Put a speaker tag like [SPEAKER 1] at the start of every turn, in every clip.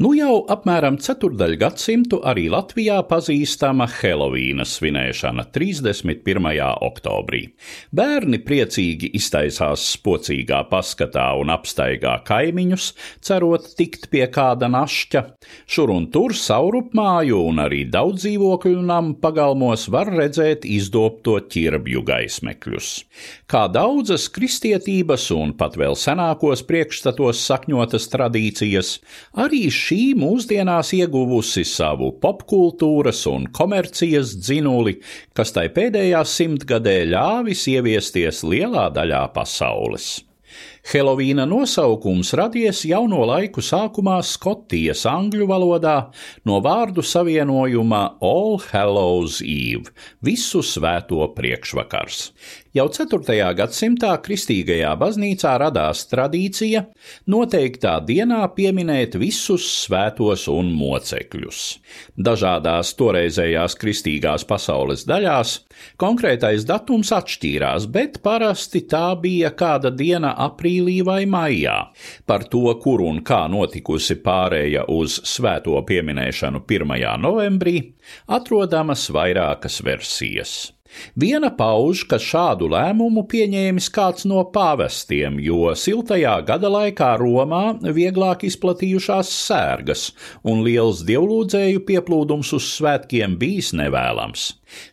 [SPEAKER 1] Nu jau apmēram ceturdaļ gadsimtu arī Latvijā pazīstama Helovīna svinēšana 31. oktobrī. Bērni priecīgi iztaisās spocīgā paskatā un apstaigā kaimiņus, cerot tikt pie kāda našķa. Šur un tur saurupmāju un arī daudz dzīvokļu namu pagalmos var redzēt izdobto ķirbju gaismekļus. Kā daudzas kristietības un pat vēl senākos priekšstatos sakņotas tradīcijas, arī šī mūsdienās ieguvusi savu popkultūras un komercijas dzinuli, kas tai pēdējā simtgadē ļāvis ieviesties lielā daļā pasaules. Helovīna nosaukums radies jauno laiku sākumā Skotijas angļu valodā no vārdu savienojuma All Hallows Eve - visu svēto priekšvakars. Jau 4. gadsimtā kristīgajā baznīcā radās tradīcija noteiktā dienā pieminēt visus svētos un mocekļus. Dažādās toreizējās kristīgās pasaules daļās konkrētais datums atšķīrās, bet parasti tā bija kāda diena aprīlī vai maijā. Par to, kur un kā notikusi pārēja uz svēto pieminēšanu 1. novembrī, atrodamas vairākas versijas. Viena pauž, ka šādu lēmumu pieņēmis kāds no pāvestiem, jo siltajā gada laikā Romā vieglāk izplatījušās sērgas un liels dievlūdzēju pieplūdums uz svētkiem bijis nevēlams.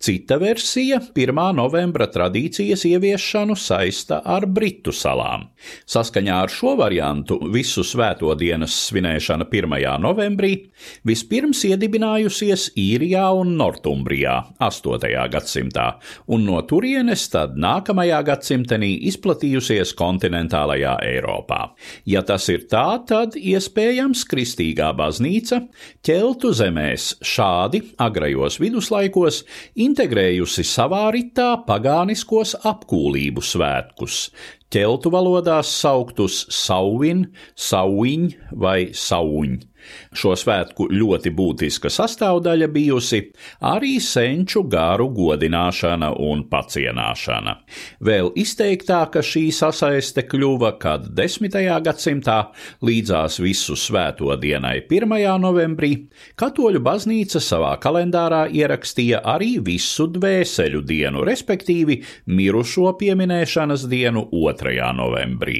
[SPEAKER 1] Cita versija 1. novembra tradīcijas ieviešanu saista ar Britu salām. Saskaņā ar šo variantu visu svēto dienas svinēšana 1. novembrī vispirms iedibinājusies Īrijā un Nortumbrijā 8. gadsimtā, un no turienes tad nākamajā gadsimtenī izplatījusies kontinentālajā Eiropā. Ja tas ir tā, tad iespējams kristīgā baznīca ķeltu zemēs šādi agrajos viduslaikos integrējusi savā ritā pagāniskos apkūlību svētkus, ķeltu valodās sauktus sauvin, sauiņ vai sauņ. Šo svētku ļoti būtiska sastāvdaļa bijusi arī senču gāru godināšana un pacienāšana. Vēl izteiktāka šī sasaiste kļuva, kad 10. gadsimtā līdzās visu svēto dienai 1. novembrī katoļu baznīca savā kalendārā ierakstīja arī visu dvēseļu dienu, respektīvi mirušo pieminēšanas dienu 2. novembrī.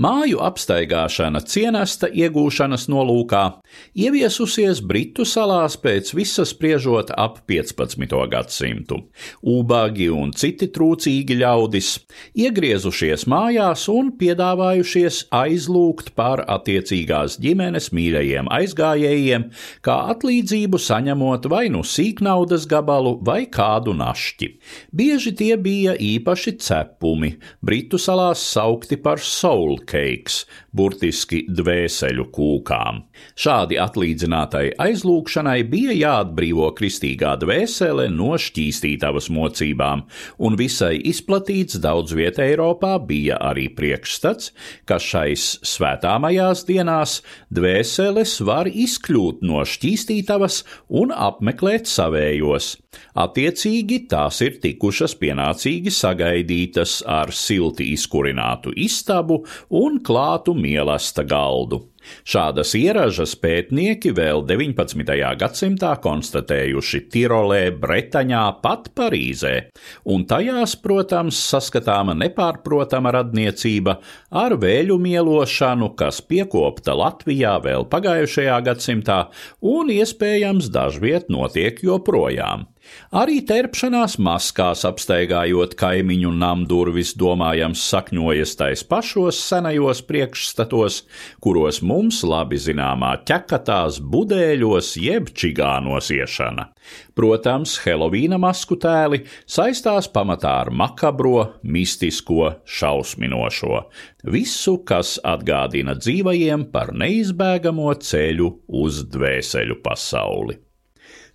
[SPEAKER 1] Māju apstaigāšana cienesta iegūšanas nolūkā ieviesusies Britu salās pēc visas spriežot ap 15. gadsimtu. Ubagi un citi trūcīgi ļaudis iegriezušies mājās un piedāvājušies aizlūgt par attiecīgās ģimenes mīļajiem aizgājējiem, kā atlīdzību saņemot vai nu sīknaudas gabalu vai kādu našķi. Bieži tie bija īpaši cepumi, Britu salās saukti par soul cakes, burtiski dvēseļu kūkām. Šādi atlīdzinātai aizlūgšanai bija jāatbrīvo kristīgā dvēsele no šķīstītavas mocībām, un visai izplatīts daudz vietā Eiropā bija arī priekšstats, ka šais svētāmajās dienās dvēseles var izkļūt no šķīstītavas un apmeklēt savējos. Attiecīgi tās ir tikušas pienācīgi sagaidītas ar silti izkurinātu istabu un klātu mielasta galdu. Šādas ieražas pētnieki vēl 19. gadsimtā konstatējuši Tirolē, Bretaņā, pat Parīzē, un tajās, protams, saskatāma nepārprotama radniecība ar vēļu mielošanu, kas piekopta Latvijā vēl pagājušajā gadsimtā un iespējams dažviet notiek joprojām. Arī terpšanās maskās apsteigājot kaimiņu namdurvis domājams sakņojas tais pašos senajos priekšstatos, kuros mums labi zināmā ķekatās budēļos jeb čigānos iešana. Protams, Helovīna masku tēli saistās pamatā ar makabro, mistisko, šausminošo, visu, kas atgādina dzīvajiem par neizbēgamo ceļu uz dvēseļu pasauli